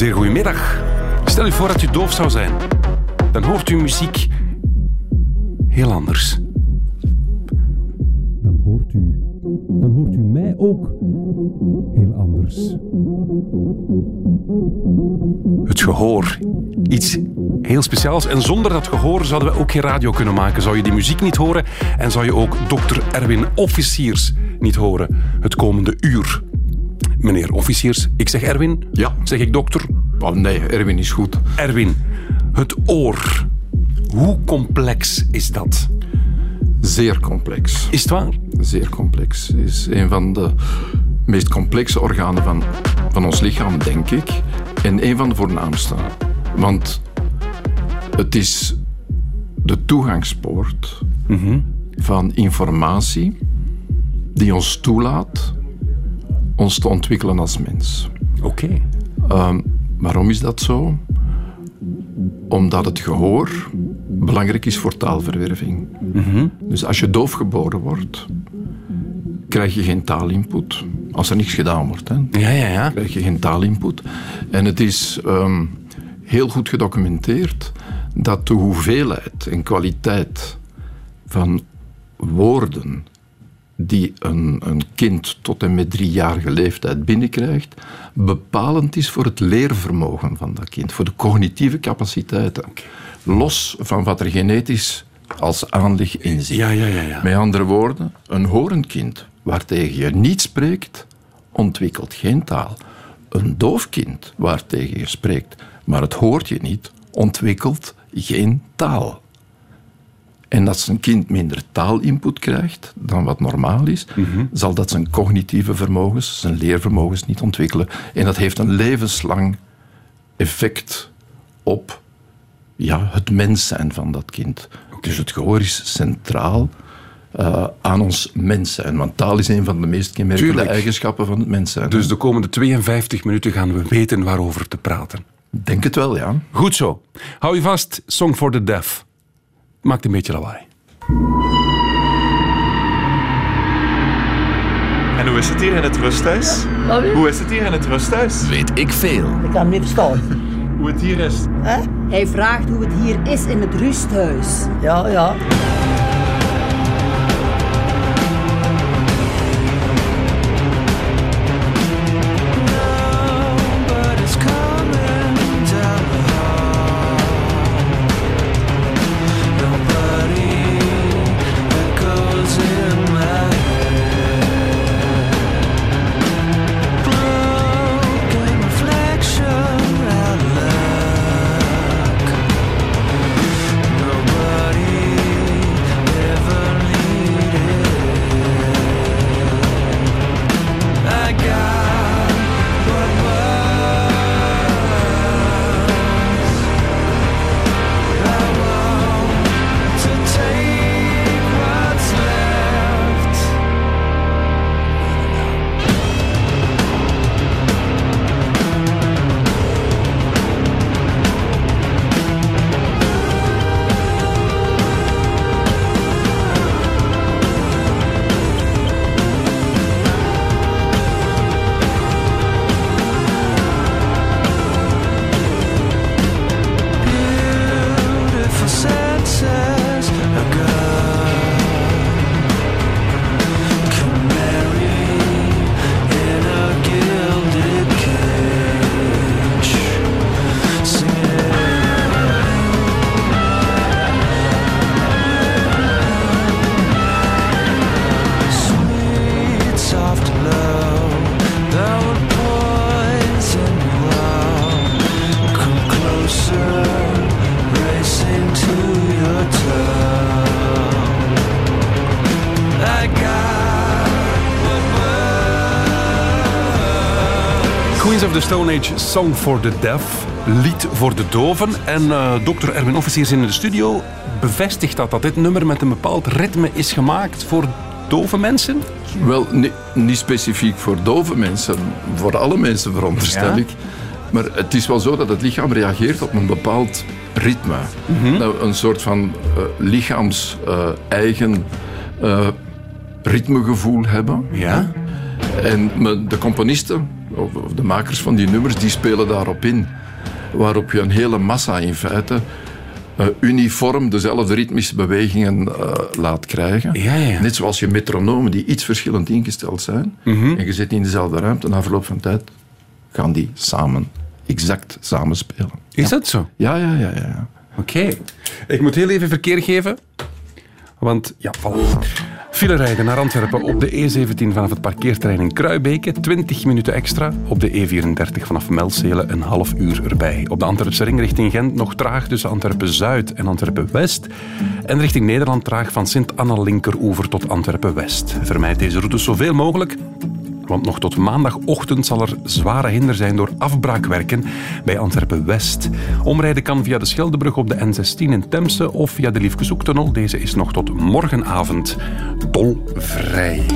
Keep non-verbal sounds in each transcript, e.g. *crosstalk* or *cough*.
Zeer goedemiddag. Stel u voor dat u doof zou zijn. Dan hoort u muziek heel anders. Dan hoort u, dan hoort u mij ook heel anders. Het gehoor. Iets heel speciaals. En zonder dat gehoor zouden we ook geen radio kunnen maken. Zou je die muziek niet horen en zou je ook dokter Erwin Officiers niet horen het komende uur. Meneer Officiers, ik zeg Erwin. Ja. Zeg ik dokter? Oh, nee, Erwin is goed. Erwin, het oor. Hoe complex is dat? Zeer complex. Is het waar? Zeer complex. Het is een van de meest complexe organen van, van ons lichaam, denk ik. En een van de voornaamste. Want het is de toegangspoort van informatie die ons toelaat ons te ontwikkelen als mens. Oké. Ehm, waarom is dat zo? Omdat het gehoor belangrijk is voor taalverwerving. Dus als je doof geboren wordt, krijg je geen taalinput. Als er niks gedaan wordt, hè, Ja, ja, ja. krijg je geen taalinput. En het is ehm, heel goed gedocumenteerd dat de hoeveelheid en kwaliteit van woorden die een, een kind tot en met driejarige leeftijd binnenkrijgt, bepalend is voor het leervermogen van dat kind, voor de cognitieve capaciteiten. Los van wat er genetisch als aanleg in zit. Ja, ja, ja, ja. Met andere woorden, een horend kind waartegen je niet spreekt, ontwikkelt geen taal. Een doof kind waartegen je spreekt, maar het hoort je niet, ontwikkelt geen taal. En als een kind minder taalinput krijgt dan wat normaal is, zal dat zijn cognitieve vermogens, zijn leervermogens niet ontwikkelen. En dat heeft een levenslang effect op ja, het mens zijn van dat kind. Dus het gehoor is centraal eh, aan ons mens zijn. Want taal is een van de meest kenmerkende Tuurlijk. eigenschappen van het mens zijn. Dus de komende 52 minuten gaan we weten waarover te praten. Denk het wel, ja. Goed zo. Hou je vast, Song for the Deaf. Maakt een beetje lawaai. En hoe is het hier in het rusthuis? Hoe is het hier in het rusthuis? Weet ik veel. Ik kan hem niet verstaan. *laughs* Hoe het hier is? Hij vraagt hoe het hier is in het rusthuis. Ja, ja. Of the Stone Age, Song for the Deaf, lied voor de doven. En eh dokter Erwin Officiers in de studio bevestigt dat, dat dit nummer met een bepaald ritme is gemaakt voor dove mensen. Wel, ni- niet specifiek voor dove mensen, voor alle mensen veronderstel Ja. ik. Maar het is wel zo dat het lichaam reageert op een bepaald ritme. Nou, een soort van eh, lichaams-eigen ritmegevoel hebben. Ja. En de componisten, of of de makers van die nummers, die spelen daarop in. Waarop je een hele massa in feite eh, uniform dezelfde ritmische bewegingen eh, laat krijgen. Ja, ja. Net zoals je metronomen die iets verschillend ingesteld zijn. En je zit in dezelfde ruimte. Na verloop van tijd gaan die samen, exact samen spelen. Is dat zo? Ja, ja, ja, ja. ja. Oké. Ik moet heel even verkeer geven. Want, ja, voilà. File rijden naar Antwerpen op de E17 vanaf het parkeerterrein in Kruibeke. 20 minuten extra. Op de E34 vanaf Melzelen een half uur erbij. Op de Antwerpse ring richting Gent nog traag tussen Antwerpen-Zuid en Antwerpen-West. En richting Nederland traag van Sint-Anna-Linkeroever tot Antwerpen-West. Vermijd deze routes zoveel mogelijk. Want nog tot maandagochtend zal er zware hinder zijn door afbraakwerken bij Antwerpen-West. Omrijden kan via de Scheldebrug op de N16 in Temse of via de Liefkeshoektunnel. Deze is nog tot morgenavond tolvrij.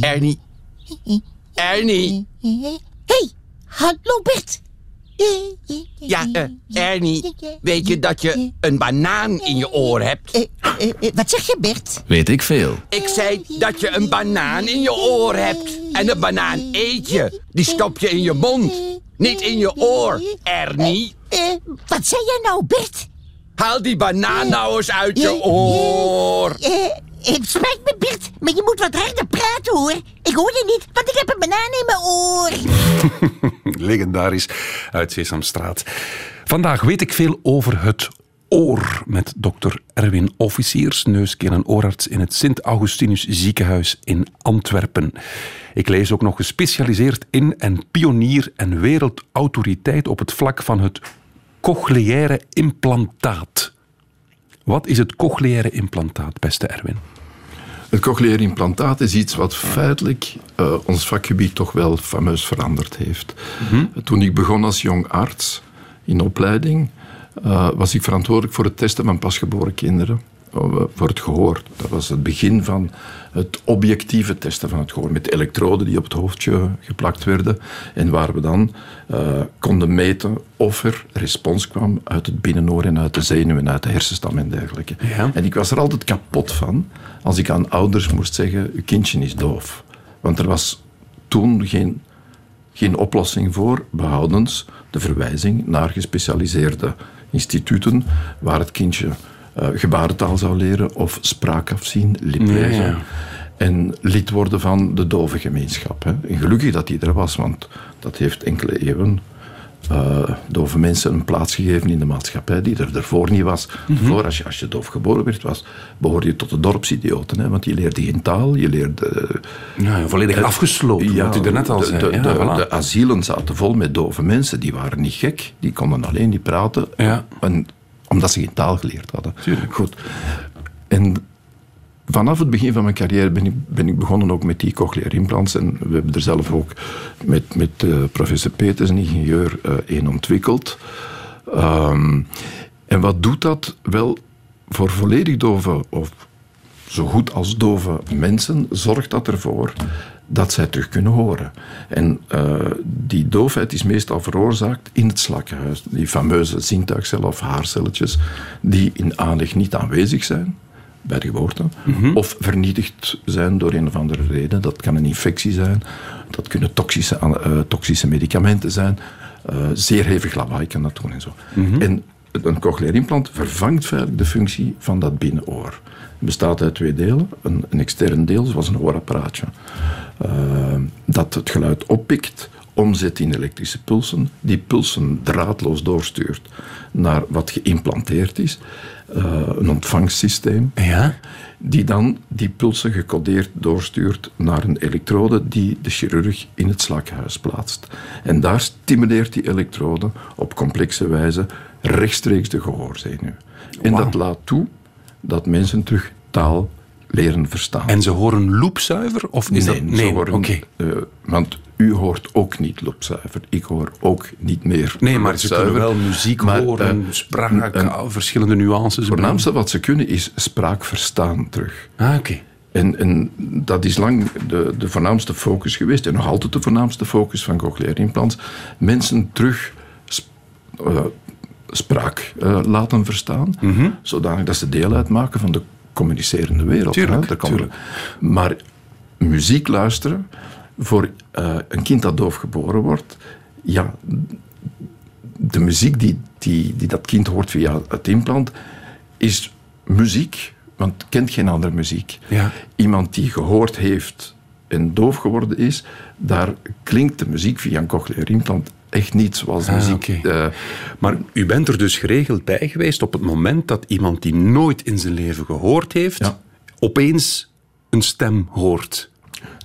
Ernie. Ernie. Hey, hallo Bert. Ja, eh, Ernie. Weet je dat je een banaan in je oor hebt? Eh, eh, wat zeg je Bert? Weet ik veel. Ik zei dat je een banaan in je oor hebt. En een banaan eet je. Die stop je in je mond. Niet in je oor, Ernie. Wat zei jij nou Bert? Haal die banaan nou eens uit je oor. Eh, het spijt me Bert, maar je moet wat harder praten hoor. Ik hoor je niet, want ik heb een banaan in mijn oor. *laughs* Legendarisch uit Sesamstraat. Vandaag weet ik veel over het oor met dokter Erwin Officiers, neuskeel- en oorarts in het Sint-Augustinus ziekenhuis in Antwerpen. Ik lees ook nog gespecialiseerd in en pionier en wereldautoriteit op het vlak van het cochleaire implantaat. Wat is het cochleaire implantaat, beste Erwin? Het cochleair implantaat is iets wat feitelijk eh, ons vakgebied toch wel fameus veranderd heeft. Toen ik begon als jong arts in opleiding, eh, was ik verantwoordelijk voor het testen van pasgeboren kinderen. Eh, Voor het gehoor. Dat was het begin van het objectieve testen van het gehoor. Met elektroden die op het hoofdje geplakt werden. En waar we dan eh, konden meten of er respons kwam uit het binnenoor en uit de zenuwen, uit de hersenstam en dergelijke. Ja. En ik was er altijd kapot van als ik aan ouders moest zeggen: uw kindje is doof. Want er was toen geen, geen oplossing voor, behoudens de verwijzing naar gespecialiseerde instituten waar het kindje eh, gebarentaal zou leren of spraak afzien, liplezen. Ja, ja. En lid worden van de dove gemeenschap. Hè. En gelukkig dat die er was, want dat heeft enkele eeuwen eh, dove mensen een plaats gegeven in de maatschappij die er daarvoor niet was. Voor, als je, als je doof geboren werd, was, behoorde je tot de dorpsidioten. Hè, want je leerde geen taal, je leerde... eh, Ja, volledig afgesloten, wat u daarnet al de, zei. De, Ja, de, voilà. de asielen zaten vol met dove mensen. Die waren niet gek. Die konden alleen niet praten. Ja. En, omdat ze geen taal geleerd hadden. Tuurlijk. Goed. En vanaf het begin van mijn carrière ben ik, ben ik begonnen ook met die cochlear implants. En we hebben er zelf ook met, met eh, professor Peters, een ingenieur, eh één ontwikkeld. Ehm, en wat doet dat? Wel, voor volledig dove of zo goed als dove mensen zorgt dat ervoor dat zij terug kunnen horen. En eh, die doofheid is meestal veroorzaakt in het slakkenhuis. Die fameuze zintuigcellen of haarcelletjes die in aanleg niet aanwezig zijn bij de geboorte, of vernietigd zijn door een of andere reden. Dat kan een infectie zijn, dat kunnen toxische, eh, toxische medicamenten zijn, eh, zeer hevig lawaai kan dat doen en zo. En een cochleair implant vervangt feitelijk de functie van dat binnenoor. Bestaat uit twee delen. Een, een extern deel, zoals een hoorapparaatje, eh, dat het geluid oppikt, omzet in elektrische pulsen, die pulsen draadloos doorstuurt naar wat geïmplanteerd is, eh, een ontvangsysteem, Ja? die dan die pulsen gecodeerd doorstuurt naar een elektrode die de chirurg in het slakhuis plaatst. En daar stimuleert die elektrode op complexe wijze rechtstreeks de gehoorzenuw. En dat laat toe dat mensen terug taal leren verstaan. En ze horen loepzuiver? Of is nee, dat... ze Nee, horen- oké. eh, want u hoort ook niet loopzuiver. Ik hoor ook niet meer Nee, maar ze kunnen wel muziek Maar, horen, eh, spraak, verschillende nuances. Het voornaamste wat ze kunnen is spraak verstaan terug. Ah, oké. En, en dat is lang de, de voornaamste focus geweest. En nog altijd de voornaamste focus van cochleair implants. Mensen terug eh, spraak eh, laten verstaan, zodanig dat ze deel uitmaken van de communicerende wereld. Tuurlijk, hè. Tuurlijk. Maar muziek luisteren voor eh, een kind dat doof geboren wordt, ja, de muziek die, die, die dat kind hoort via het implant, is muziek, want kent geen andere muziek. Ja. Iemand die gehoord heeft en doof geworden is, daar klinkt de muziek via een cochleair implant echt niet zoals Ah, muziek. eh, Maar u bent er dus geregeld bij geweest op het moment dat iemand die nooit in zijn leven gehoord heeft, Ja. opeens een stem hoort.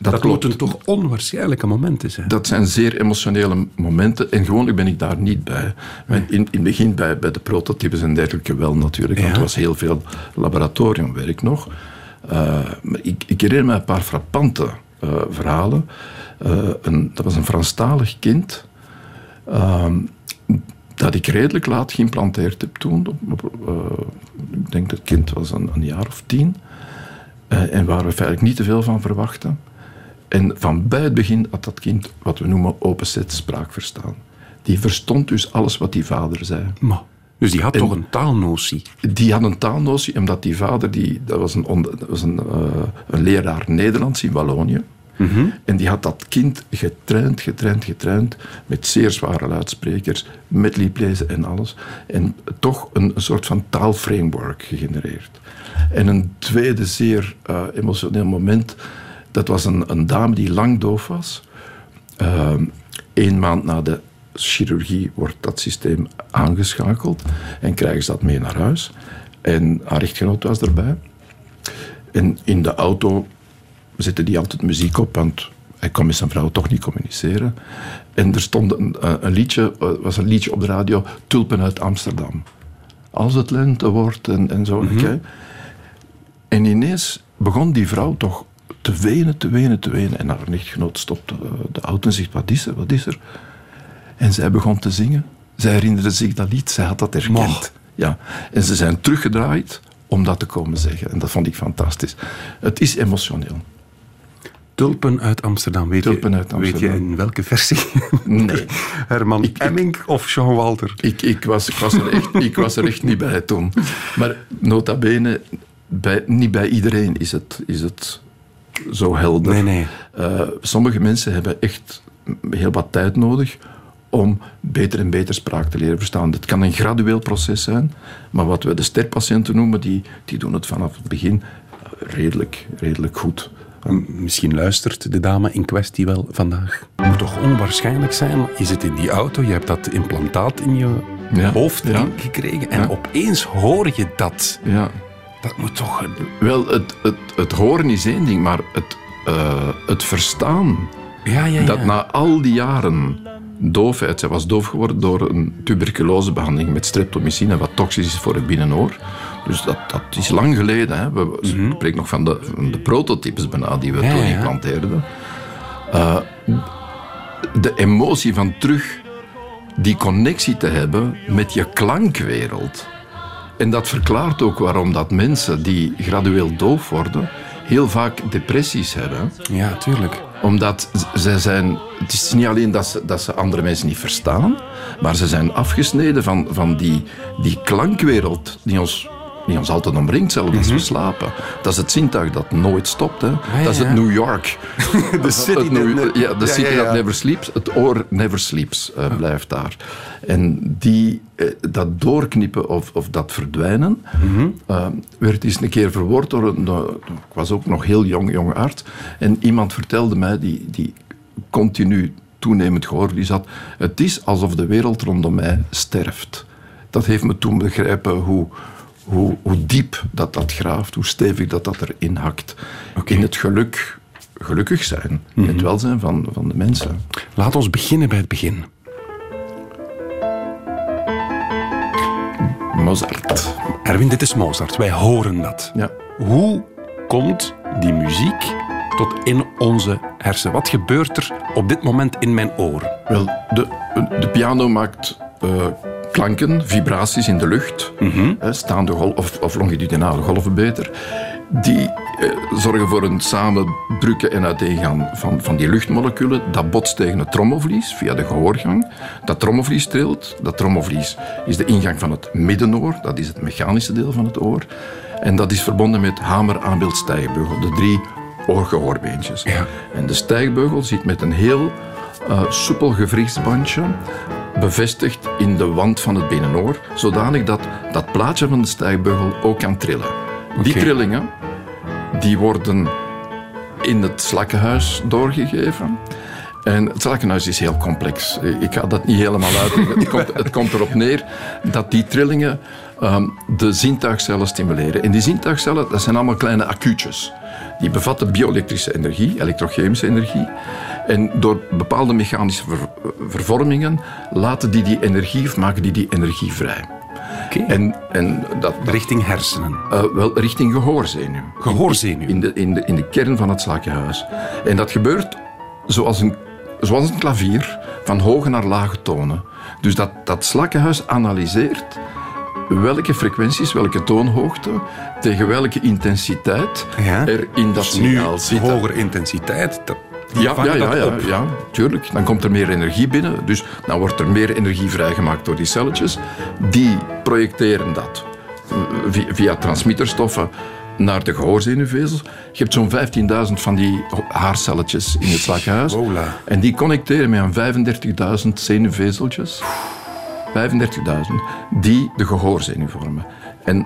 Dat, moeten toch onwaarschijnlijke momenten zijn. Dat zijn zeer emotionele momenten. En gewoonlijk ben ik daar niet bij. In, in het begin bij, bij de prototypes en dergelijke wel natuurlijk. Want er was heel veel laboratoriumwerk nog. Uh, maar ik, ik herinner me een paar frappante uh, verhalen. Uh, een, dat was een Franstalig kind. Uh, dat ik redelijk laat geïmplanteerd heb toen. Uh, ik denk dat het kind was een, een jaar of tien. Uh, en waar we feitelijk niet te veel van verwachten. En van bij het begin had dat kind wat we noemen open set spraak verstaan. Die verstond dus alles wat die vader zei. Maar, dus die had En- toch een taalnotie? Die had een taalnotie, omdat die vader, die, dat was een, dat was een, eh, een leraar Nederlands in Wallonië. En die had dat kind getraind, getraind, getraind, met zeer zware luidsprekers, met lieplezen en alles. En toch een, soort van taalframework gegenereerd. En een tweede zeer eh, emotioneel moment, dat was een, een dame die lang doof was. Eén maand na de chirurgie wordt dat systeem aangeschakeld en krijgen ze dat mee naar huis. En haar echtgenoot was erbij. En in de auto zette die altijd muziek op, want hij kon met zijn vrouw toch niet communiceren. En er stond een, eh, een liedje, eh, was een liedje op de radio, Tulpen uit Amsterdam. Als het lente wordt en, en zo. oké. En ineens begon die vrouw toch te wenen, te wenen, te wenen. En haar echtgenoot stopte eh, de auto en zegt, wat is er, wat is er? En zij begon te zingen. Zij herinnerde zich dat lied, zij had dat herkend. Ja. En ze zijn teruggedraaid om dat te komen zeggen. En dat vond ik fantastisch. Het is emotioneel. Tulpen uit Amsterdam. Weet, Tulpen je, uit weet je in welke versie? Nee. *laughs* Herman Ik- ik- Emmink of Jean Walter? Ik, ik, was, ik, was er echt, ik was er echt niet bij toen. Maar nota bene, bij, niet bij iedereen is het, is het zo helder. Nee, nee. Eh, sommige mensen hebben echt heel wat tijd nodig om beter en beter spraak te leren verstaan. Het kan een gradueel proces zijn, maar wat we de sterpatiënten noemen, die, die doen het vanaf het begin redelijk, redelijk goed. Misschien luistert de dame in kwestie wel vandaag. Het moet toch onwaarschijnlijk zijn? Je zit in die auto, je hebt dat implantaat in je Ja, hoofd ja. gekregen en Ja. opeens hoor je dat. Ja. Dat moet toch... Wel, het, het, het horen is één ding, maar het, eh, het verstaan Ja, ja, ja. dat na al die jaren doofheid, zij was doof geworden door een tuberculosebehandeling met streptomycine, wat toxisch is voor het binnenoor. Dus dat, dat is lang geleden. Hè. We spreken nog van de, van de prototypes bijna die we Mhm. Ja, toen implanteerden. Eh, de emotie van terug die connectie te hebben met je klankwereld. En dat verklaart ook waarom dat mensen die gradueel doof worden, heel vaak depressies hebben Ja, tuurlijk. omdat z- zij zijn. Het is niet alleen dat ze, dat ze andere mensen niet verstaan, maar ze zijn afgesneden van, van die, die klankwereld die ons, die ons altijd omringt, zelfs als we slapen. Dat is het zintuig dat nooit stopt. Hè. dat is het New York. *laughs* De city New- that ja, de city never sleeps. Het oor never sleeps eh, blijft daar. En die, eh, dat doorknippen of, of dat verdwijnen Mhm. eh, werd eens een keer verwoord door een... ik was ook nog heel jong, jong arts. En iemand vertelde mij, die, die continu toenemend gehoor, die zat... Het is alsof de wereld rondom mij sterft. Dat heeft me toen begrepen hoe, hoe, hoe diep dat dat graaft, hoe stevig dat dat erin hakt. In het geluk, gelukkig zijn, in het welzijn van, van de mensen. Laat ons beginnen bij het begin. Mozart. Erwin, dit is Mozart. Wij horen dat. Ja. Hoe komt die muziek tot in onze hersenen? Wat gebeurt er op dit moment in mijn oor? Wel, de, de piano maakt eh, klanken, vibraties in de lucht, hè, staande of, of longitudinale golven beter, die eh, zorgen voor een samendrukken en uiteengaan van, van die luchtmoleculen. Dat botst tegen het trommelvlies via de gehoorgang. Dat trommelvlies trilt. Dat trommelvlies is de ingang van het middenoor. Dat is het mechanische deel van het oor. En dat is verbonden met hamer, aanbeeld, stijgbeugel. De drie oorgehoorbeentjes. Ja. En de stijgbeugel zit met een heel eh, soepel gewrichtsbandje bevestigd in de wand van het binnenoor, zodanig dat dat plaatje van de stijgbeugel ook kan trillen. Die trillingen die worden in het slakkenhuis doorgegeven. En het slakkenhuis is heel complex. Ik ga dat niet helemaal uitleggen. *laughs* Het komt, het komt erop neer dat die trillingen ehm, de zintuigcellen stimuleren. En die zintuigcellen, dat zijn allemaal kleine accuutjes. Die bevatten bioelektrische energie, elektrochemische energie. En door bepaalde mechanische ver- vervormingen laten die die energie of maken die die energie vrij. Oké. En, en dat, Richting hersenen. eh, wel richting gehoorzenuw. Gehoorzenuw. In de, in, de, in de kern van het slakkenhuis. En dat gebeurt zoals een, zoals een klavier, van hoge naar lage tonen. Dus dat, dat slakkenhuis analyseert welke frequenties, welke toonhoogte, tegen welke intensiteit Ja. er in dat Dus nu signaal zitten. hogere intensiteit. Dat, die Ja, ja, ja, ja, ja, tuurlijk. Dan komt er meer energie binnen. Dus dan wordt er meer energie vrijgemaakt door die celletjes. Die projecteren dat eh, via, via transmitterstoffen naar de gehoorzenuwvezels. Je hebt zo'n 15.000 van die haarcelletjes in het slakkenhuis. En die connecteren met een 35.000 zenuwvezeltjes. 35.000, die de gehoorzenuw vormen. En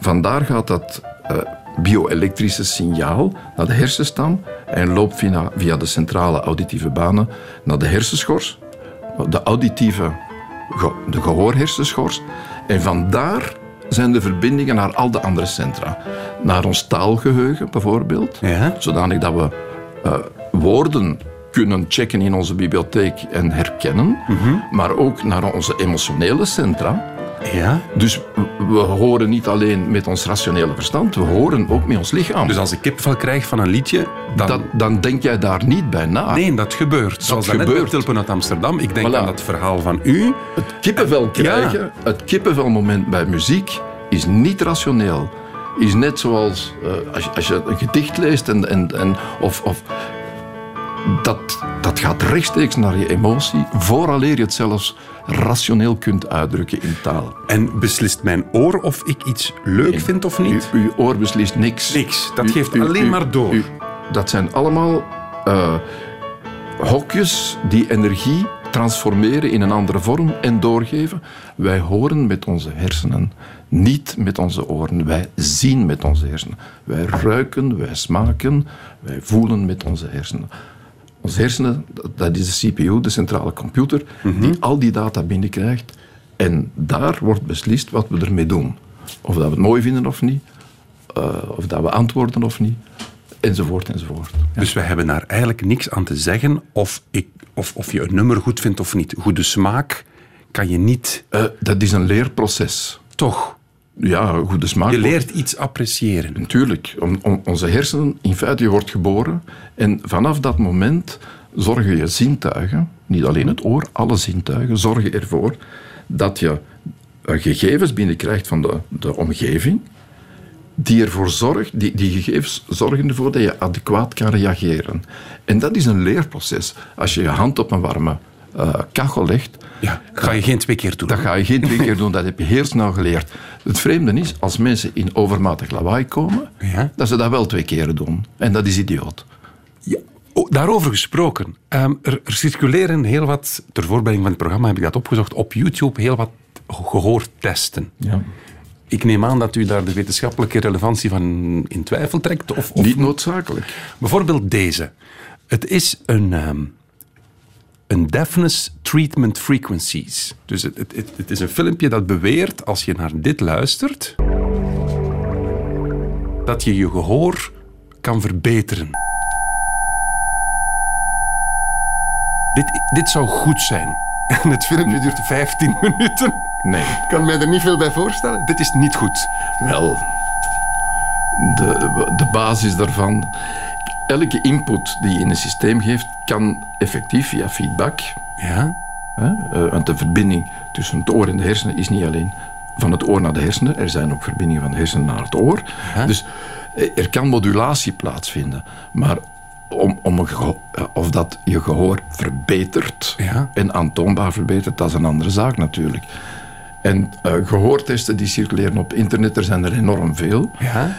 vandaar gaat dat eh, bioelektrische signaal naar de hersenstam en loopt via, via de centrale auditieve banen naar de hersenschors, de auditieve, de gehoorhersenschors. En vandaar zijn de verbindingen naar al de andere centra. Naar ons taalgeheugen bijvoorbeeld, Ja. zodanig dat we eh, woorden kunnen checken in onze bibliotheek en herkennen, maar ook naar onze emotionele centra. Ja. Dus we- horen niet alleen met ons rationele verstand, we horen ook met ons lichaam. Dus als ik kipvel krijg van een liedje, dan... dat, dan denk jij daar niet bij na. Nee, dat gebeurt. Zoals dat net gebeurt. met Tulpen uit Amsterdam. Ik denk Voilà. aan dat verhaal van u. Het kippenvel krijgen, het kippenvelmoment bij muziek, is niet rationeel. Is net zoals eh, als, je, als je een gedicht leest en, en, en, of, of dat, dat gaat rechtstreeks naar je emotie, vooraleer je het zelfs rationeel kunt uitdrukken in taal. En beslist mijn oor of ik iets leuk vind of niet? U, uw oor beslist niks. Niks. Dat U- geeft u- alleen maar door. dat zijn allemaal eh, hokjes die energie transformeren in een andere vorm en doorgeven. Wij horen met onze hersenen, niet met onze oren. Wij zien met onze hersenen. Wij ruiken, wij smaken, wij voelen met onze hersenen. Onze hersenen, dat- is de CPU, de centrale computer, die al die data binnenkrijgt. En daar wordt beslist wat we ermee doen. Of dat we het mooi vinden of niet, eh, of dat we antwoorden of niet, enzovoort, enzovoort. Dus we hebben daar eigenlijk niks aan te zeggen of, ik, of, of je een nummer goed vindt of niet. Goede smaak kan je niet... Eh, dat is een leerproces. Toch, Ja, goede smaak. je leert iets appreciëren. Natuurlijk. Om, om- onze hersenen, in feite, je wordt geboren. En vanaf dat moment zorgen je zintuigen, niet alleen het oor, alle zintuigen, zorgen ervoor dat je eh, gegevens binnenkrijgt van de, de omgeving, die ervoor zorgt, die, die gegevens zorgen ervoor dat je adequaat kan reageren. En dat is een leerproces. Als je je hand op een warme eh, kachel legt, Ja, ga je geen twee keer doen. dat ga je geen twee keer doen, dat heb je heel snel geleerd. Het vreemde is, als mensen in overmatig lawaai komen, Ja. dat ze dat wel twee keren doen. En dat is idioot. Ja, oh, daarover gesproken. Ehm, er, er circuleren heel wat, ter voorbereiding van het programma heb ik dat opgezocht, op YouTube heel wat gehoortesten. Ja. Ik neem aan dat u daar de wetenschappelijke relevantie van in twijfel trekt. Of, of Niet noodzakelijk. Bijvoorbeeld deze. Het is een, ehm, een deafness treatment frequencies. Dus het, het, het, het is een filmpje dat beweert, als je naar dit luistert, dat je je gehoor kan verbeteren. Dit, dit zou goed zijn. *laughs* En het filmpje duurt 15 minuten. Nee. Ik kan mij er niet veel bij voorstellen. Dit is niet goed. Wel, de, de basis daarvan. Elke input die je in een systeem geeft, kan effectief via feedback. Ja? Hè, eh, want de verbinding tussen het oor en de hersenen is niet alleen van het oor naar de hersenen. Er zijn ook verbindingen van de hersenen naar het oor. Dus Er kan modulatie plaatsvinden, maar om, om een eh, of dat je gehoor verbetert Ja. en aantoonbaar verbetert, dat is een andere zaak natuurlijk. En eh, gehoortesten die circuleren op internet, er zijn er enorm veel. Ja?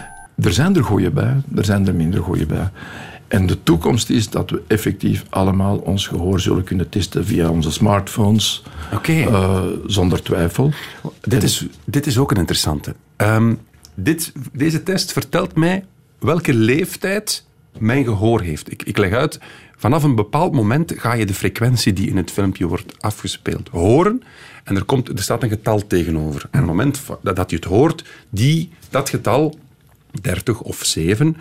Er zijn er goede bij, er zijn er minder goede bij. En de toekomst is dat we effectief allemaal ons gehoor zullen kunnen testen via onze smartphones, Oké. eh, zonder twijfel. Dit is, dit is ook een interessante. Ehm, dit, deze test vertelt mij welke leeftijd mijn gehoor heeft. Ik, ik leg uit, vanaf een bepaald moment ga je de frequentie die in het filmpje wordt afgespeeld horen. En er, komt, er staat een getal tegenover. En op het moment dat je het hoort, die, dat getal, 30 of 7,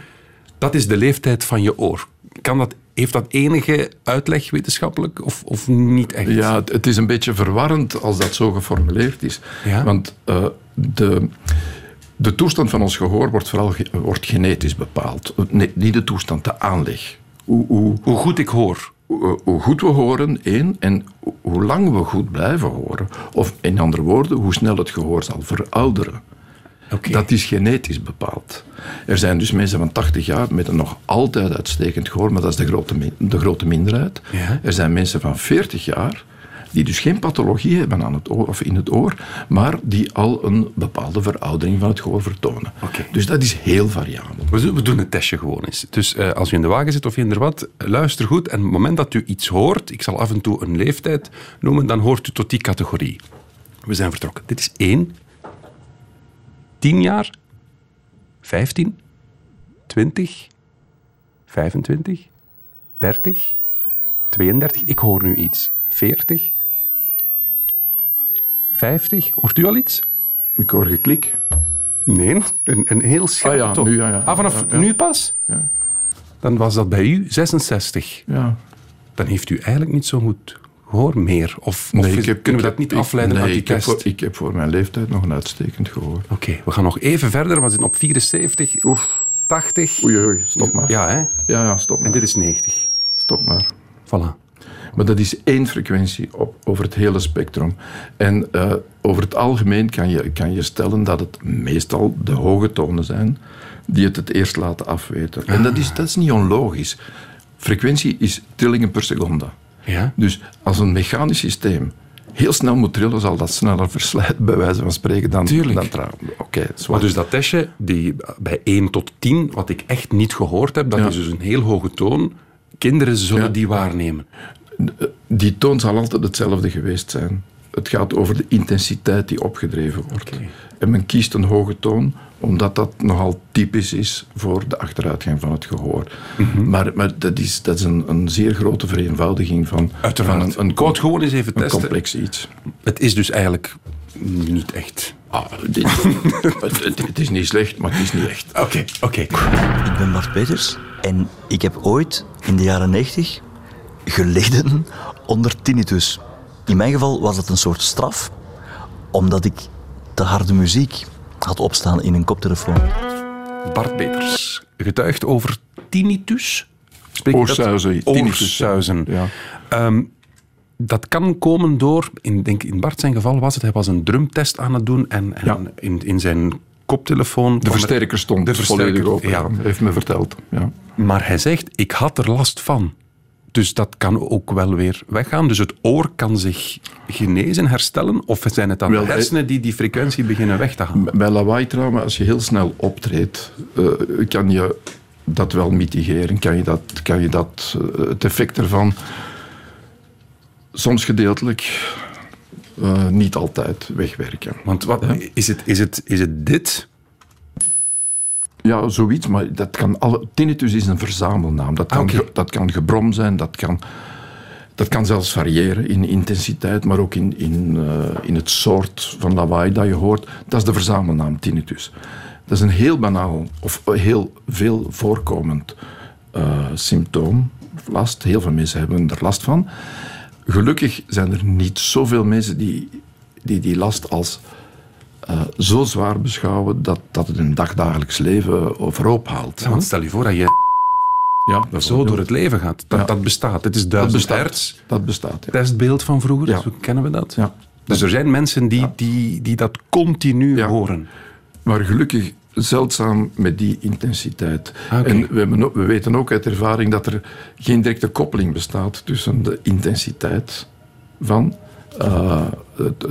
dat is de leeftijd van je oor. Kan dat, heeft dat enige uitleg wetenschappelijk of, of niet echt? Ja, het, is een beetje verwarrend als dat zo geformuleerd is. Ja? Want eh, de, de toestand van ons gehoor wordt vooral ge- wordt genetisch bepaald. Nee, niet de toestand, de aanleg. Hoe, hoe, Hoe goed ik hoor. hoe, hoe goed we horen, één, en ho- hoe lang we goed blijven horen. Of in andere woorden, hoe snel het gehoor zal verouderen. Dat is genetisch bepaald. Er zijn dus mensen van 80 jaar met een nog altijd uitstekend gehoor, maar dat is de grote, de grote minderheid. Ja. Er zijn mensen van 40 jaar die dus geen pathologie hebben aan het oor, of in het oor, maar die al een bepaalde veroudering van het gehoor vertonen. Dus dat is heel variabel. We doen- het testje gewoon eens. Dus eh, als u in de wagen zit of eender wat, luister goed. En op het moment dat u iets hoort, ik zal af en toe een leeftijd noemen, dan hoort u tot die categorie. We zijn vertrokken. Dit is 1, 10 jaar, 15, 20, 25, 30, 32. Ik hoor nu iets. 40, 50. Hoort u al iets? Ik hoor geklik. Nee, een, een heel scherp Ah ja, toch? nu, ja, ja. Ah, vanaf Ja, nu pas? Ja. Dan was dat bij u 66. Ja. Dan heeft u eigenlijk niet zo goed gehoor meer. Of, Nee, ik heb, kunnen we dat niet heb- afleiden nee, uit die ik heb, test? voor, ik heb voor mijn leeftijd nog een uitstekend gehoor. Oké, we gaan nog even verder. We zitten op 74, Oef, 80. oei, oei, stop maar. Ja, Ja, hè? ja, stop maar. En dit is 90. Stop maar. Voilà. Maar dat is één frequentie op, over het hele spectrum. En eh, over het algemeen kan je, kan je stellen dat het meestal de hoge tonen zijn die het het eerst laten afweten. En dat is, dat is niet onlogisch. Frequentie is trillingen per seconde. Ja? Dus als een mechanisch systeem heel snel moet trillen, zal dat sneller verslijten, bij wijze van spreken, dan, Tuurlijk. dan trouw. Maar dus dat testje, die, bij 1 tot 10, wat ik echt niet gehoord heb, dat Ja. is dus een heel hoge toon. Kinderen zullen Ja. die waarnemen. Die toon zal altijd hetzelfde geweest zijn. Het gaat over de intensiteit die opgedreven wordt. En men kiest een hoge toon omdat dat nogal typisch is voor de achteruitgang van het gehoor. Mhm. Maar, maar dat is, dat is een, een zeer grote vereenvoudiging van, Uiteraard. van een, een, het gewoon eens even een testen. complex iets. Het is dus eigenlijk niet echt. Ah, dit- *laughs* het, het- het is niet slecht, maar het is niet echt. Oké, oké. Ik ben Bart Peters en ik heb ooit in de jaren 90 geleden onder tinnitus. In mijn geval was het een soort straf, omdat ik te harde muziek had opstaan in een koptelefoon. Bart Peters getuigt over tinnitus. Spreek dat? Oorsuizen. Ja. Ehm, dat kan komen door, in, denk, in Bart zijn geval was het, hij was een drumtest aan het doen en, en Ja. in, in zijn koptelefoon... De er- versterker stond De versterker, volledig open. Ja. Heeft me verteld. Ja. Maar hij zegt, ik had er last van. Dus dat kan ook wel weer weggaan. Dus het oor kan zich genezen, herstellen. Of zijn het dan Wel, de hij- hersenen die die frequentie beginnen weg te halen? Bij lawaai-trauma, als je heel snel optreedt, eh, kan je dat wel mitigeren. Kan je, dat, kan je dat, eh, het effect ervan soms gedeeltelijk, eh, niet altijd wegwerken. Want wat, is, het, is, het, is het dit? Ja, zoiets, maar dat kan alle, tinnitus is een verzamelnaam. Dat kan, Ah, ge- dat kan gebrom zijn, dat kan, dat kan zelfs variëren in intensiteit, maar ook in, in, eh, in het soort van lawaai dat je hoort. Dat is de verzamelnaam tinnitus. Dat is een heel banaal of heel veel voorkomend eh, symptoom, of last. Heel veel mensen hebben er last van. Gelukkig zijn er niet zoveel mensen die die, die last als eh, zo zwaar beschouwen dat, dat het hun dagdagelijks leven overhoop haalt. Ja, want stel je voor dat je Ja, zo door het leven gaat. Dat, Ja. dat bestaat. Het is dat duizend bestaat. hertz. Dat bestaat, ja. Testbeeld van vroeger, kennen we dat. ja. Dus er zijn mensen die, die, die dat continu horen. Maar gelukkig zeldzaam met die intensiteit. Ah. En we, we weten ook uit ervaring dat er geen directe koppeling bestaat tussen de intensiteit van eh,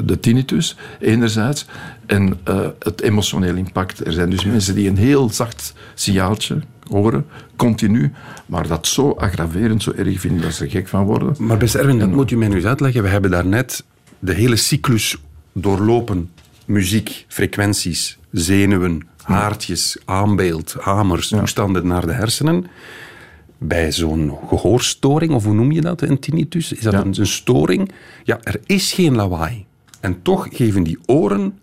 de tinnitus enerzijds en eh, het emotioneel impact. Er zijn dus mensen die een heel zacht signaaltje horen, continu, maar dat zo aggraverend, zo erg vinden dat ze er gek van worden. Maar beste Erwin, dat moet u mij nu eens uitleggen. We hebben daarnet de hele cyclus doorlopen. Muziek, frequenties, zenuwen, haartjes, aanbeeld, hamers, toestanden naar de hersenen. Bij zo'n gehoorstoring, of hoe noem je dat, een tinnitus? Is dat Ja. een, een storing? Ja, er is geen lawaai. En toch geven die oren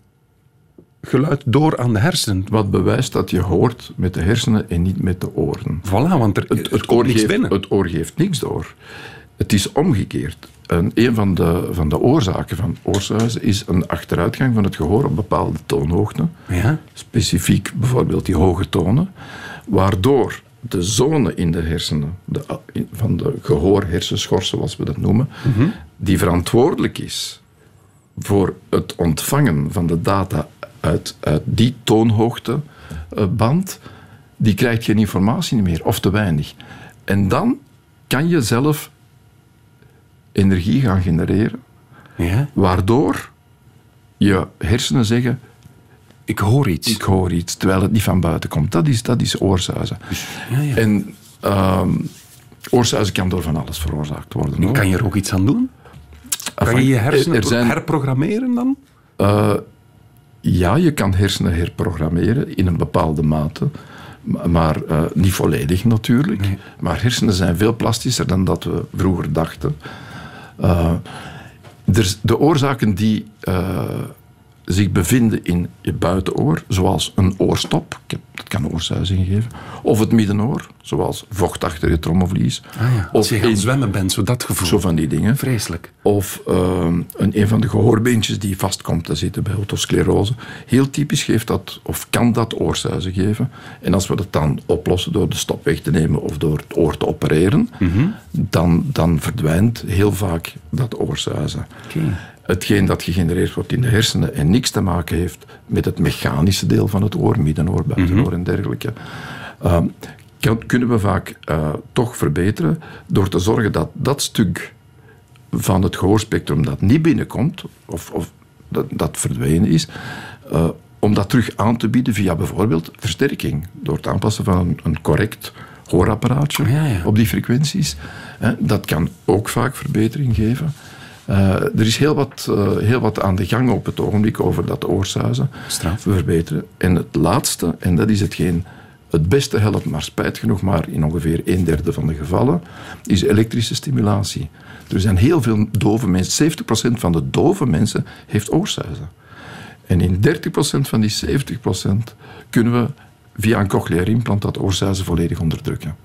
geluid door aan de hersenen. Wat bewijst dat je hoort met de hersenen en niet met de oren. Voilà, want er, Het, oor niks geeft, binnen. het oor geeft niks door. Het is omgekeerd. En een van de, van de oorzaken van oorsuizen is een achteruitgang van het gehoor op bepaalde toonhoogten. Ja? Specifiek bijvoorbeeld die hoge tonen. Waardoor de zone in de hersenen, de, van de gehoorhersenschors zoals we dat noemen, die verantwoordelijk is voor het ontvangen van de data uit, uit die toonhoogteband, die krijgt geen informatie meer, of te weinig. En dan kan je zelf energie gaan genereren, ja? waardoor je hersenen zeggen, Ik hoor iets. ik hoor iets, terwijl het niet van buiten komt. Dat is, dat is oorzuizen. ja, ja. En ehm oorzuizen kan door van alles veroorzaakt worden. hoor. Kan je er ook iets aan doen? Kan je je hersenen er zijn- herprogrammeren dan? Eh, ja, je kan hersenen herprogrammeren in een bepaalde mate. ma- Maar eh, niet volledig natuurlijk. Maar hersenen zijn veel plastischer dan dat we vroeger dachten. Eh, er, de oorzaken die eh, zich bevinden in je buitenoor, zoals een oorstop, ik heb- dat kan oorzuizing geven, of het middenoor, zoals vocht achter je trommelvlies, Ah ja, als of je gaan een- zwemmen bent, zo dat gevoel. zo van die dingen. Vreselijk. Of ehm, een, een van de gehoorbeentjes die vast komt te zitten bij otosclerose. Heel typisch geeft dat, of kan dat oorzuizen geven. En als we dat dan oplossen door de stop weg te nemen of door het oor te opereren, dan, dan verdwijnt heel vaak dat oorzuizen. Hetgeen dat gegenereerd wordt in de hersenen en niks te maken heeft met het mechanische deel van het oor, middenoor, buitenoor en dergelijke, ehm, kan, kunnen we vaak eh, toch verbeteren door te zorgen dat dat stuk van het gehoorspectrum dat niet binnenkomt, of, of dat, dat verdwenen is, eh, om dat terug aan te bieden via bijvoorbeeld versterking. Door het aanpassen van een, een correct hoorapparaatje Ja, ja. op die frequenties. Hè, dat kan ook vaak verbetering geven. Eh, er is heel wat, eh, heel wat aan de gang op het ogenblik over dat oorzuizen Straf. verbeteren. En het laatste, en dat is hetgeen het beste helpt, maar spijt genoeg maar in ongeveer een derde van de gevallen, is elektrische stimulatie. Er zijn heel veel dove mensen. 70% van de dove mensen heeft oorzuizen. En in 30% van die 70% kunnen we via een cochleair implant dat oorzuizen volledig onderdrukken.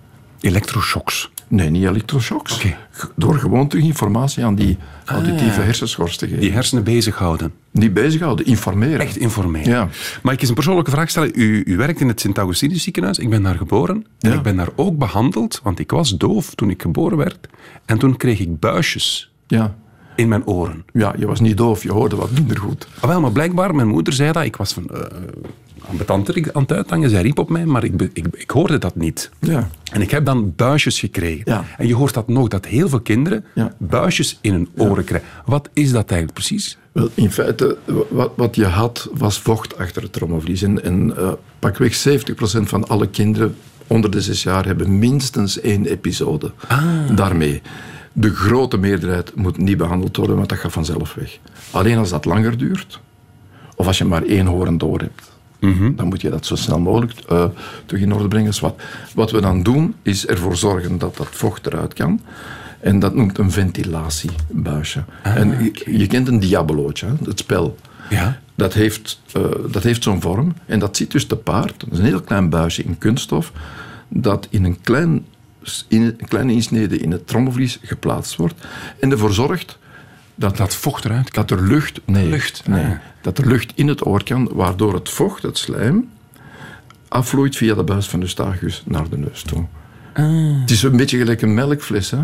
Elektroshocks. Nee, niet elektroshocks. Door gewoon terug informatie aan die auditieve hersenschors te geven. Die hersenen bezighouden. Niet bezighouden, informeren. Echt informeren. Ja. Maar ik eens een persoonlijke vraag stellen. U, u werkt in het Sint-Augustinus ziekenhuis. Ik ben daar geboren. En ik ben daar ook behandeld, want ik was doof toen ik geboren werd. En toen kreeg ik buisjes Ja. in mijn oren. ja, je was niet doof, je hoorde wat minder goed. Ah, wel, maar blijkbaar, mijn moeder zei dat. Ik was van, eh ambetanter aan het uithangen. Zij riep op mij, maar ik, ik, ik hoorde dat niet. Ja. En ik heb dan buisjes gekregen. Ja. En je hoort dat nog, dat heel veel kinderen Ja. buisjes in hun oren krijgen. Wat is dat eigenlijk precies? Wel, in feite, wat, wat je had, was vocht achter het trommelvlies. En, en eh, pakweg 70% van alle kinderen onder de zes jaar hebben minstens één episode daarmee. De grote meerderheid moet niet behandeld worden, want dat gaat vanzelf weg. Alleen als dat langer duurt, of als je maar één horen door hebt, dan moet je dat zo snel mogelijk eh, terug in orde brengen. Dus wat, wat we dan doen, is ervoor zorgen dat dat vocht eruit kan. En dat noemt een ventilatiebuisje. en je, je kent een diabolootje, het spel. Ja. Dat heeft, eh, dat heeft zo'n vorm. En dat zit dus te paard. Dat is een heel klein buisje in kunststof. Dat in een, klein, in een kleine insnede in het trommelvlies geplaatst wordt. En ervoor zorgt dat, Dat vocht eruit kan. dat er lucht, nee, Lucht, nee, ah. dat er lucht in het oor kan, waardoor het vocht, het slijm, afvloeit via de buis van de Eustachius naar de neus toe. Ah. Het is een beetje gelijk een melkfles. Hè?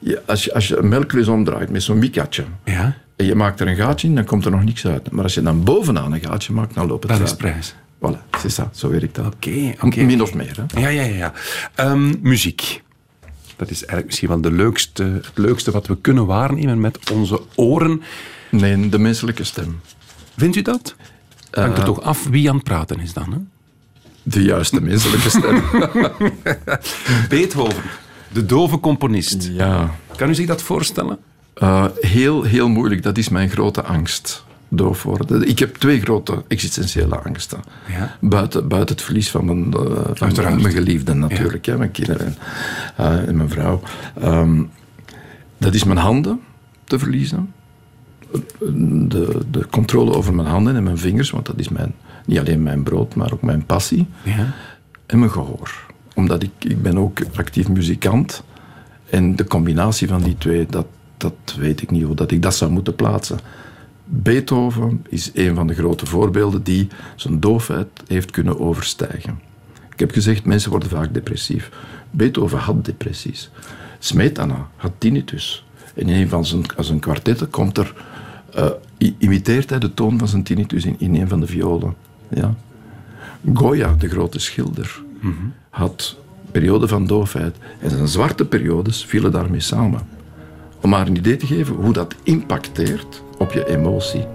Je, als, je, als je een melkfles omdraait met zo'n mikatje Ja, en je maakt er een gaatje in, dan komt er nog niks uit. Maar als je dan bovenaan een gaatje maakt, dan loopt het dat is uit. prijs. Voilà, c'est ça, zo werkt dat. Oké, oké. Min of meer. Hè? Ja, ja, ja. ja. Ehm, muziek. Dat is eigenlijk misschien wel de leukste, het leukste wat we kunnen waarnemen met onze oren. Nee, de menselijke stem. Vindt u dat? Hangt er Eh. toch af wie aan het praten is dan? Hè? De juiste menselijke stem. *laughs* Beethoven, de dove componist. ja. Kan u zich dat voorstellen? Eh, heel, heel moeilijk. Dat is mijn grote angst. Doof worden. Ik heb twee grote existentiële angsten. Ja. Buiten, buiten het verlies van mijn, eh, van mijn geliefden natuurlijk. Hè, mijn kinderen en, eh, en mijn vrouw. Ehm, dat is mijn handen te verliezen. De, de controle over mijn handen en mijn vingers. Want dat is mijn, niet alleen mijn brood, maar ook mijn passie. Ja. En mijn gehoor. Omdat ik, ik ben ook actief muzikant. En de combinatie van die twee, dat, dat weet ik niet hoe dat ik dat zou moeten plaatsen. Beethoven is een van de grote voorbeelden die zijn doofheid heeft kunnen overstijgen. Ik heb gezegd, mensen worden vaak depressief. Beethoven had depressies. Smetana had tinnitus. En in een van zijn, zijn kwartetten komt er, eh, imiteert hij de toon van zijn tinnitus in, in een van de violen. Ja. Goya, de grote schilder, had perioden van doofheid. En zijn zwarte periodes vielen daarmee samen. Om maar een idee te geven hoe dat impacteert op je emotie.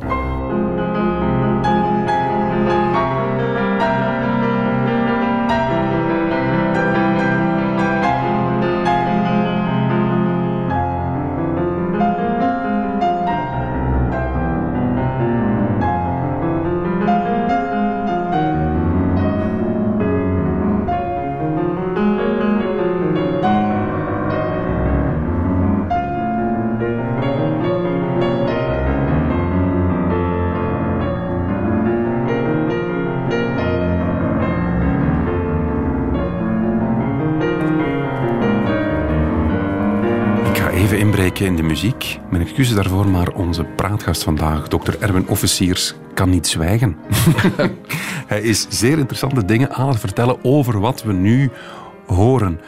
Excuses daarvoor, maar onze praatgast vandaag, dokter Erwin Officiers, kan niet zwijgen. *laughs* Hij is zeer interessante dingen aan het vertellen over wat we nu horen.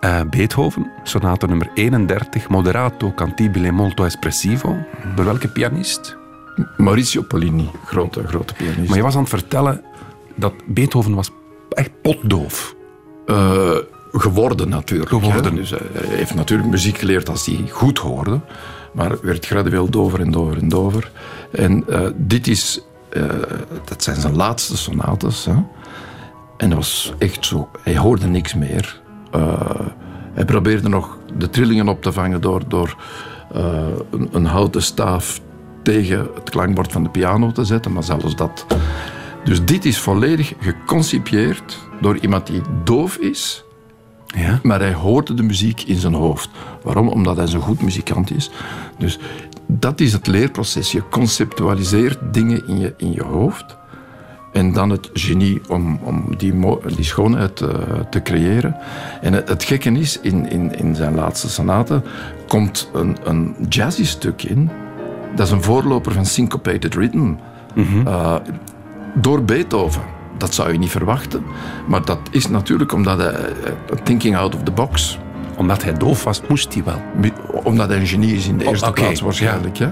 Eh, Beethoven, sonate nummer 31, Moderato cantibile molto espressivo. Door welke pianist? Mauricio Pollini, grote, grote pianist. Maar je was aan het vertellen dat Beethoven was echt potdoof. Eh, geworden natuurlijk. Geworden. Dus hij heeft natuurlijk muziek geleerd als hij goed hoorde, maar werd gradueel dover en dover en dover. En eh, dit is, eh, dat zijn zijn laatste sonates. Hè. En dat was echt zo, hij hoorde niks meer. Eh, hij probeerde nog de trillingen op te vangen door, door een, een houten staaf tegen het klankbord van de piano te zetten, maar zelfs dat. Dus dit is volledig geconcipieerd door iemand die doof is, Ja? maar hij hoorde de muziek in zijn hoofd. Waarom? Omdat hij zo'n goed muzikant is. Dus dat is het leerproces. Je conceptualiseert dingen in je, in je hoofd. En dan het genie om, om die, die schoonheid eh, te creëren. En het, het gekke is, in, in, in zijn laatste sonate komt een, een jazzy stuk in. Dat is een voorloper van syncopated rhythm. Eh, door Beethoven. Dat zou je niet verwachten. Maar dat is natuurlijk omdat hij eh, thinking out of the box. Omdat hij doof was, moest hij wel. Omdat hij een genie is in de Oh, eerste plaats waarschijnlijk. Hè?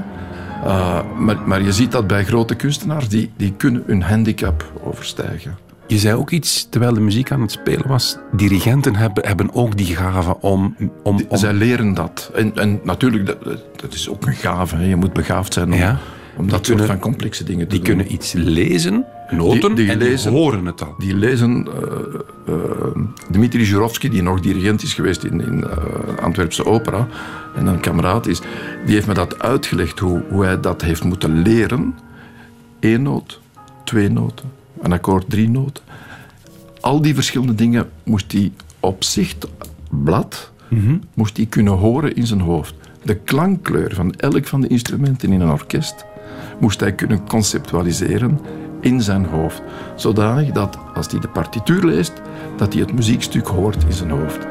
Uh, maar, maar je ziet dat bij grote kunstenaars, die, die kunnen hun handicap overstijgen. Je zei ook iets, terwijl de muziek aan het spelen was, dirigenten hebben, hebben ook die gave om... om, om Zij leren dat. En, en natuurlijk, dat, dat is ook een gave. Hè? Je moet begaafd zijn om, Ja. Om dat soort kunnen- van complexe dingen te die doen. kunnen iets lezen, noten, Die- die en lezen- die horen het al. Die lezen... eh, eh, Dmitri Jurovsky, die nog dirigent is geweest in, in eh, Antwerpse opera, en een kameraad is, die heeft me dat uitgelegd, hoe, hoe hij dat heeft moeten leren. Eén noot, twee noten, een akkoord, drie noten. Al die verschillende dingen moest hij op zichtblad moest hij kunnen horen in zijn hoofd. De klankkleur van elk van de instrumenten in een orkest moest hij kunnen conceptualiseren in zijn hoofd. Zodanig dat als hij de partituur leest, dat hij het muziekstuk hoort in zijn hoofd.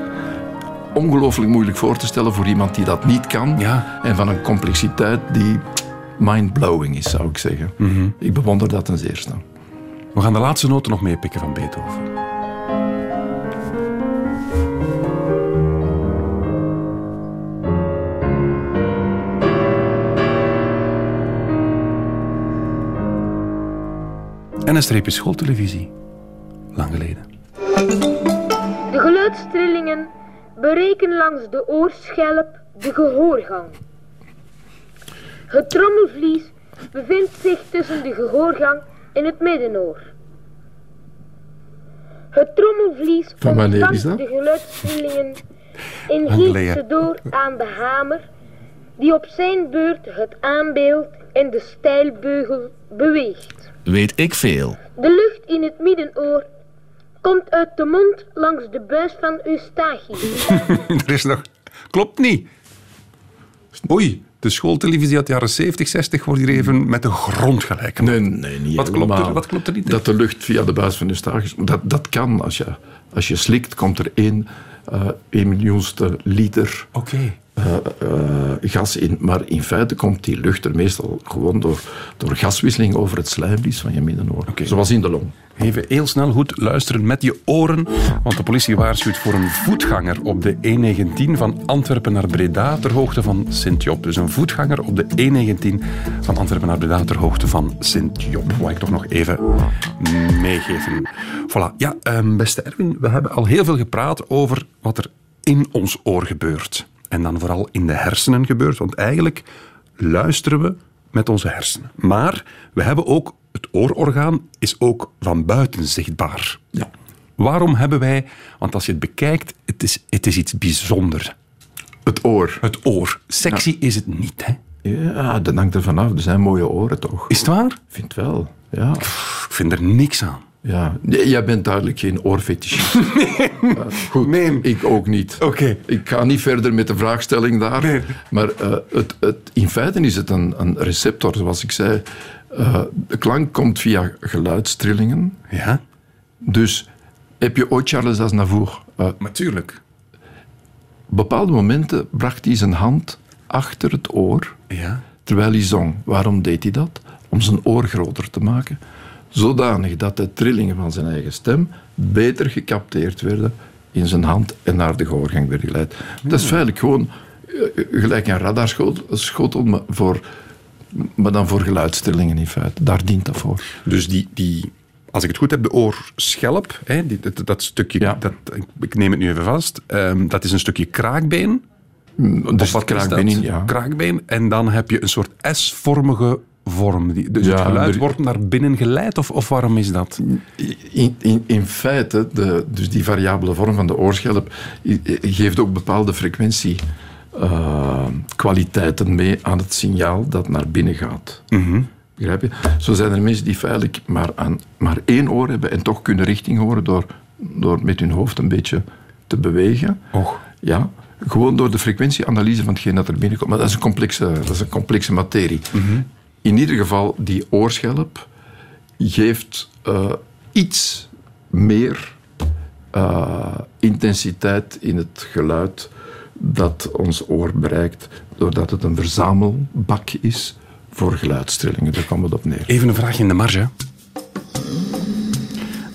Ongelooflijk moeilijk voor te stellen voor iemand die dat niet kan. Ja. En van een complexiteit die mind-blowing is, zou ik zeggen. Ik bewonder dat ten zeerste. We gaan de laatste noten nog meepikken van Beethoven. En een streepje schooltelevisie. lang geleden. De geluidstrillingen bereiken langs de oorschelp de gehoorgang. Het trommelvlies bevindt zich tussen de gehoorgang en het middenoor. Het trommelvlies ontvangt de geluidstrillingen en geeft ze door aan de hamer, die op zijn beurt het aanbeeld en de stijlbeugel beweegt. Weet ik veel. De lucht in het middenoor komt uit de mond langs de buis van Eustachius. *laughs* er is nog... Klopt niet. Oei, de schooltelevisie uit de jaren 70, 60 wordt hier even met de grond gelijk. Nee, nee, niet Wat klopt er- helemaal. wat klopt er niet? Dat de lucht via de buis van Eustachius... Dat, dat kan. Als je, als je slikt, komt er één, eh één miljoenste liter Oké. Eh, eh, gas in. Maar in feite komt die lucht er meestal gewoon door, door gaswisseling over het slijmvlies van je middenoor. Zoals in de long. Even heel snel goed luisteren met je oren, want de politie waarschuwt voor een voetganger op de E19 van Antwerpen naar Breda ter hoogte van Sint-Job. Dus een voetganger op de E19 van Antwerpen naar Breda ter hoogte van Sint-Job. Wou ik toch nog even meegeven. Voilà. Ja, ehm, beste Erwin, we hebben al heel veel gepraat over wat er in ons oor gebeurt. En dan vooral in de hersenen gebeurt, want eigenlijk luisteren we met onze hersenen. Maar we hebben ook, het oororgaan is ook van buiten zichtbaar. Ja. Waarom hebben wij, want als je het bekijkt, het is, het is iets bijzonders. Het oor. Het oor. Sexy is het niet, hè? Ja, dat hangt er vanaf. Er zijn mooie oren toch? Is het waar? Ik vind wel. Ja. Ik vind er niks aan. Ja, Nee, jij bent duidelijk geen oorfetischist. *laughs* Eh, goed, ik ook niet. Oké. Ik ga niet verder met de vraagstelling daar. Maar eh, het, het, in feite is het een, een receptor, zoals ik zei. Eh, de klank komt via geluidstrillingen. Ja? Dus heb je ooit Charles Aznavour... eh, Natuurlijk. op bepaalde momenten bracht hij zijn hand achter het oor Ja? terwijl hij zong. Waarom deed hij dat? Om zijn oor groter te maken. Zodanig dat de trillingen van zijn eigen stem beter gecapteerd werden in zijn hand en naar de gehoorgang werden geleid. Dat is feitelijk gewoon eh, gelijk een radarschotel, maar, voor, maar dan voor geluidstrillingen in feite. Daar dient dat voor. Dus die, die, als ik het goed heb, de oorschelp, hè, die, dat, dat stukje, Ja. dat, ik neem het nu even vast, ehm, dat is een stukje kraakbeen. Dus Of wat kraakbeen in, ja. Kraakbeen. En dan heb je een soort S-vormige vorm. Die, dus Ja, het geluid er- wordt naar binnen geleid, of, of waarom is dat? In, in, in feite, de, dus die variabele vorm van de oorschelp geeft ook bepaalde frequentiekwaliteiten mee aan het signaal dat naar binnen gaat. Begrijp je? Zo zijn er mensen die feitelijk maar, aan, maar één oor hebben en toch kunnen richting horen door, door met hun hoofd een beetje te bewegen. Och. Ja, gewoon door de frequentieanalyse van hetgeen dat er binnenkomt. Maar dat is een complexe, dat is een complexe materie. In ieder geval, die oorschelp geeft eh, iets meer eh, intensiteit in het geluid dat ons oor bereikt, doordat het een verzamelbak is voor geluidstrillingen. Daar komt het op neer. Even een vraagje in de marge.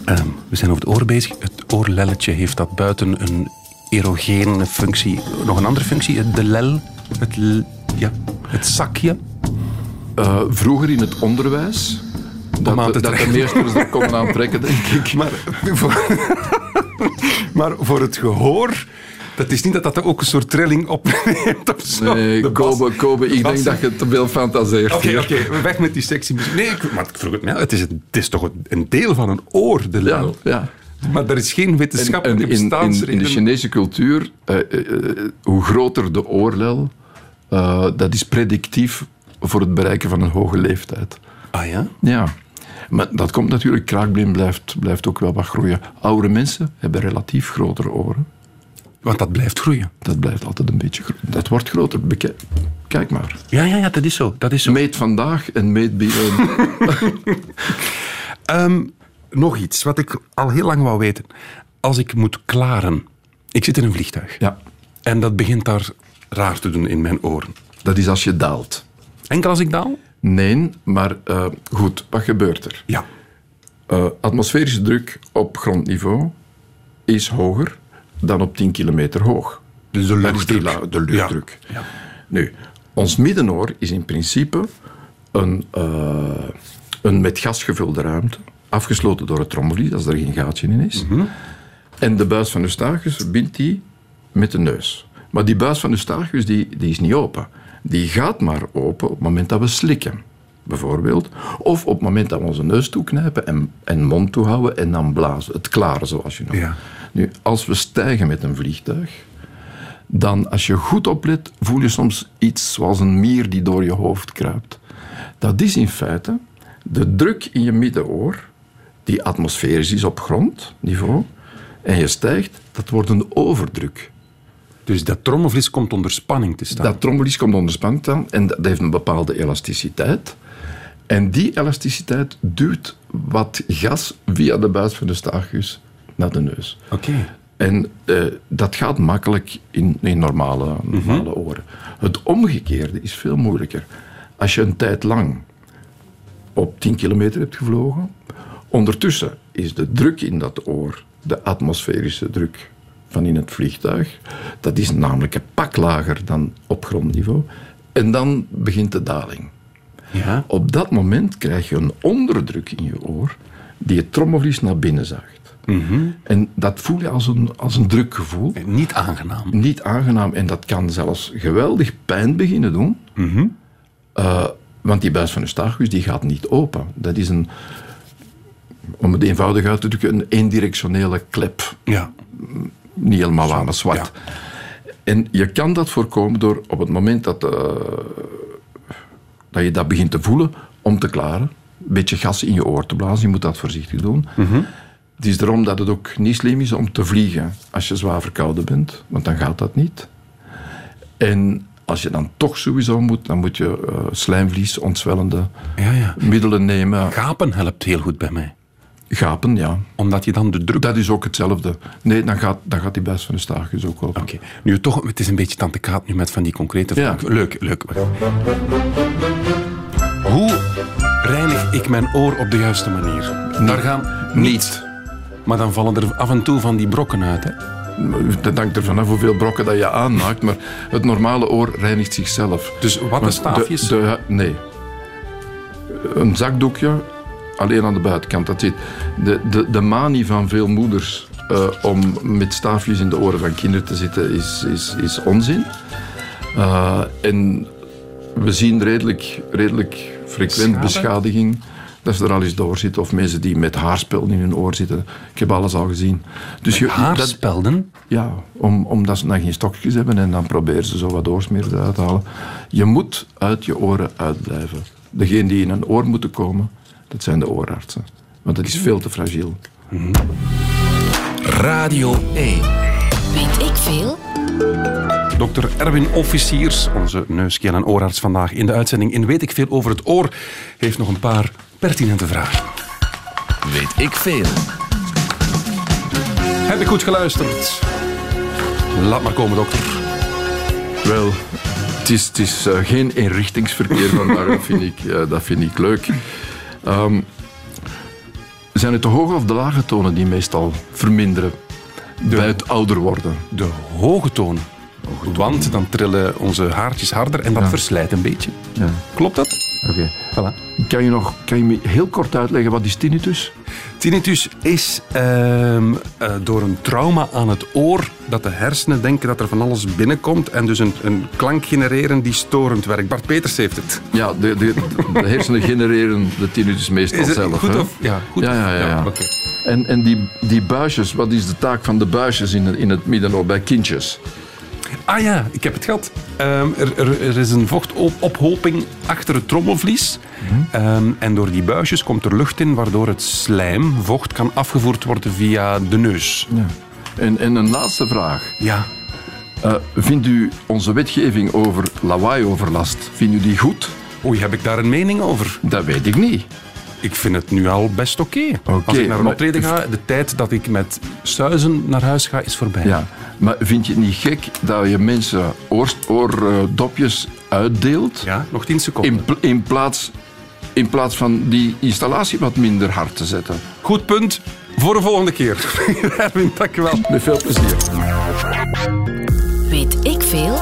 Ehm, we zijn over het oor bezig. Het oorlelletje heeft dat buiten een erogene functie. Nog een andere functie, de lel. Het, ja, het zakje. Eh, vroeger in het onderwijs, dat, aan te dat de meesters dat konden aantrekken, denk ik. *laughs* Maar voor, *laughs* maar voor het gehoor, dat is niet dat dat ook een soort trilling opneemt of zo. Nee, De Kobe, Kobe, ik denk dat je te veel fantaseert. Oké, oké, weg met die sexy muziek. Nee, ik, maar ik vroeg het mij. Het is, het is toch een- deel van een oor, de Ja, ja. Maar er is geen En, wetenschappelijke en in, in, in de. Chinese cultuur, eh, eh, hoe groter de oorlel, dat is predictief voor het bereiken van een hoge leeftijd. Ah ja? Ja. Maar dat komt natuurlijk, kraakbeen blijft, blijft ook wel wat groeien. Oudere mensen hebben relatief grotere oren. Want dat blijft groeien. Dat blijft altijd een beetje groeien. Dat wordt groter. Kijk maar. Ja, ja, ja, dat is zo. Dat is zo. Meet vandaag en meet binnen. *laughs* Ehm, nog iets wat ik al heel lang wou weten. Als ik moet klaren. Ik zit in een vliegtuig. ja, En dat begint daar raar te doen in mijn oren. dat is als je daalt. Enkel als ik daal? Nee, maar eh, goed, wat gebeurt er? Ja. Eh, atmosferische druk op grondniveau is hoger dan op 10 kilometer hoog. Dus de Dat is luchtdruk. la- de luchtdruk. Ja. Nu, ons middenoor is in principe een, eh, een met gas gevulde ruimte. afgesloten door het trommelvlies, als er geen gaatje in is. En de buis van Eustachius verbindt die met de neus. Maar die buis van Eustachius die, die is niet open. Die gaat maar open op het moment dat we slikken, bijvoorbeeld. Of op het moment dat we onze neus toeknijpen en, en mond toehouden en dan blazen. Het klaren, zoals je noemt. Ja. Nu, als we stijgen met een vliegtuig, dan als je goed oplet, voel je soms iets zoals een mier die door je hoofd kruipt. Dat is in feite de druk in je middenoor, die atmosferisch is op grondniveau, en je stijgt, dat wordt een overdruk. Dus dat trommelvlies komt onder spanning te staan. Dat trommelvlies komt onder spanning te staan en dat heeft een bepaalde elasticiteit. En die elasticiteit duwt wat gas via de buis van de staartjes naar de neus. Oké. En eh, dat gaat makkelijk in, in normale, normale oren. Het omgekeerde is veel moeilijker. Als je een tijd lang op 10 kilometer hebt gevlogen, ondertussen is de druk in dat oor, de atmosferische druk van in het vliegtuig, dat is namelijk een pak lager dan op grondniveau. En dan begint de daling. Ja. Op dat moment krijg je een onderdruk in je oor die het trommelvlies naar binnen zaagt. En dat voel je als een, als een drukgevoel. Niet aangenaam. Niet aangenaam. En dat kan zelfs geweldig pijn beginnen doen. Eh, want die buis van Eustachius die gaat niet open. Dat is een, om het eenvoudig uit te drukken, een eendirectionele klep. Ja. Niet helemaal waar, maar zwart. En je kan dat voorkomen door op het moment dat, eh, dat je dat begint te voelen, om te klaren. Een beetje gas in je oor te blazen. Je moet dat voorzichtig doen. Het is daarom dat het ook niet slim is om te vliegen als je zwaar verkouden bent, want dan gaat dat niet. En als je dan toch sowieso moet, dan moet je eh, slijmvlies, ontzwellende Ja, ja. middelen nemen. Gapen helpt heel goed bij mij. Gapen, ja. Omdat je dan de druk... Dat is ook hetzelfde. Nee, dan gaat, dan gaat die buis van de staartjes ook open. Oké. Nu toch, het is een beetje tante Kaat nu met van die concrete Ja. vragen. Leuk, leuk. Hoe reinig ik mijn oor op de juiste manier? Daar gaan niet. Maar dan vallen er af en toe van die brokken uit. Hè? Dat hangt ervan af hoeveel brokken dat je aanmaakt, maar het normale oor reinigt zichzelf. Dus wat de staafjes? de- de- nee. Een zakdoekje, alleen aan de buitenkant. Dat zit. De, de, de manie van veel moeders eh, om met staafjes in de oren van kinderen te zitten is, is, is onzin. Eh, en we zien redelijk, redelijk frequent Schade? beschadiging. Dat ze er al eens door zitten. Of mensen die met haarspelden in hun oor zitten. Ik heb alles al gezien. Dus je- dat, Haarspelden? ja, om, omdat ze dan geen stokjes hebben en dan proberen ze zo wat doorsmeer eruit te halen. Je moet uit je oren uitblijven. Degene die in een oor moeten komen, dat zijn de oorartsen. Want het is veel te fragiel. Radio 1. Weet ik veel? Dr. Erwin Officiers, onze neus, keel en oorarts vandaag in de uitzending in Weet ik veel over het oor, heeft nog een paar pertinente vragen. Weet ik veel. Heb ik goed geluisterd? Laat maar komen, dokter. Wel, het is, het is eh, geen eenrichtingsverkeer vandaag, dat vind ik, eh, dat vind ik leuk. Ehm, zijn het de hoge of de lage tonen die meestal verminderen bij het ouder worden? De hoge tonen. Want dan trillen onze haartjes harder en dat verslijt een beetje. Ja. Klopt dat? Oké. Voilà. Kan je, nog, kan je me heel kort uitleggen wat is tinnitus? Tinnitus is ehm, eh, door een trauma aan het oor dat de hersenen denken dat er van alles binnenkomt en dus een, een klank genereren die storend werkt. Bart Peters heeft het. Ja, de, de, de hersenen genereren de tinnitus meestal Is het zelf. goed hè? of- ja, goed ja, ja, ja, ja, ja. oké. En, en die, die buisjes, wat is de taak van de buisjes in, in het middenoor bij kindjes? Ah ja, ik heb het gehad. Ehm, er, er, er is een vochtophoping achter het trommelvlies. Ehm, en door die buisjes komt er lucht in, waardoor het slijm, vocht, kan afgevoerd worden via de neus. Ja. En, en een laatste vraag. Ja. Eh, vindt u onze wetgeving over lawaai-overlast, vindt u die goed? Oei, heb ik daar een mening over? Dat weet ik niet. Ik vind het nu al best oké. Als ik naar een maar- optreden ga, de tijd dat ik met suizen naar huis ga, is voorbij. Ja, maar vind je het niet gek dat je mensen oordopjes oor, eh, dopjes uitdeelt Ja, nog tien seconden. in, pl- in, plaats, in plaats van die installatie wat minder hard te zetten? Goed punt. Voor de volgende keer. *laughs* Erwin, dank je wel. Met veel plezier. Weet ik veel?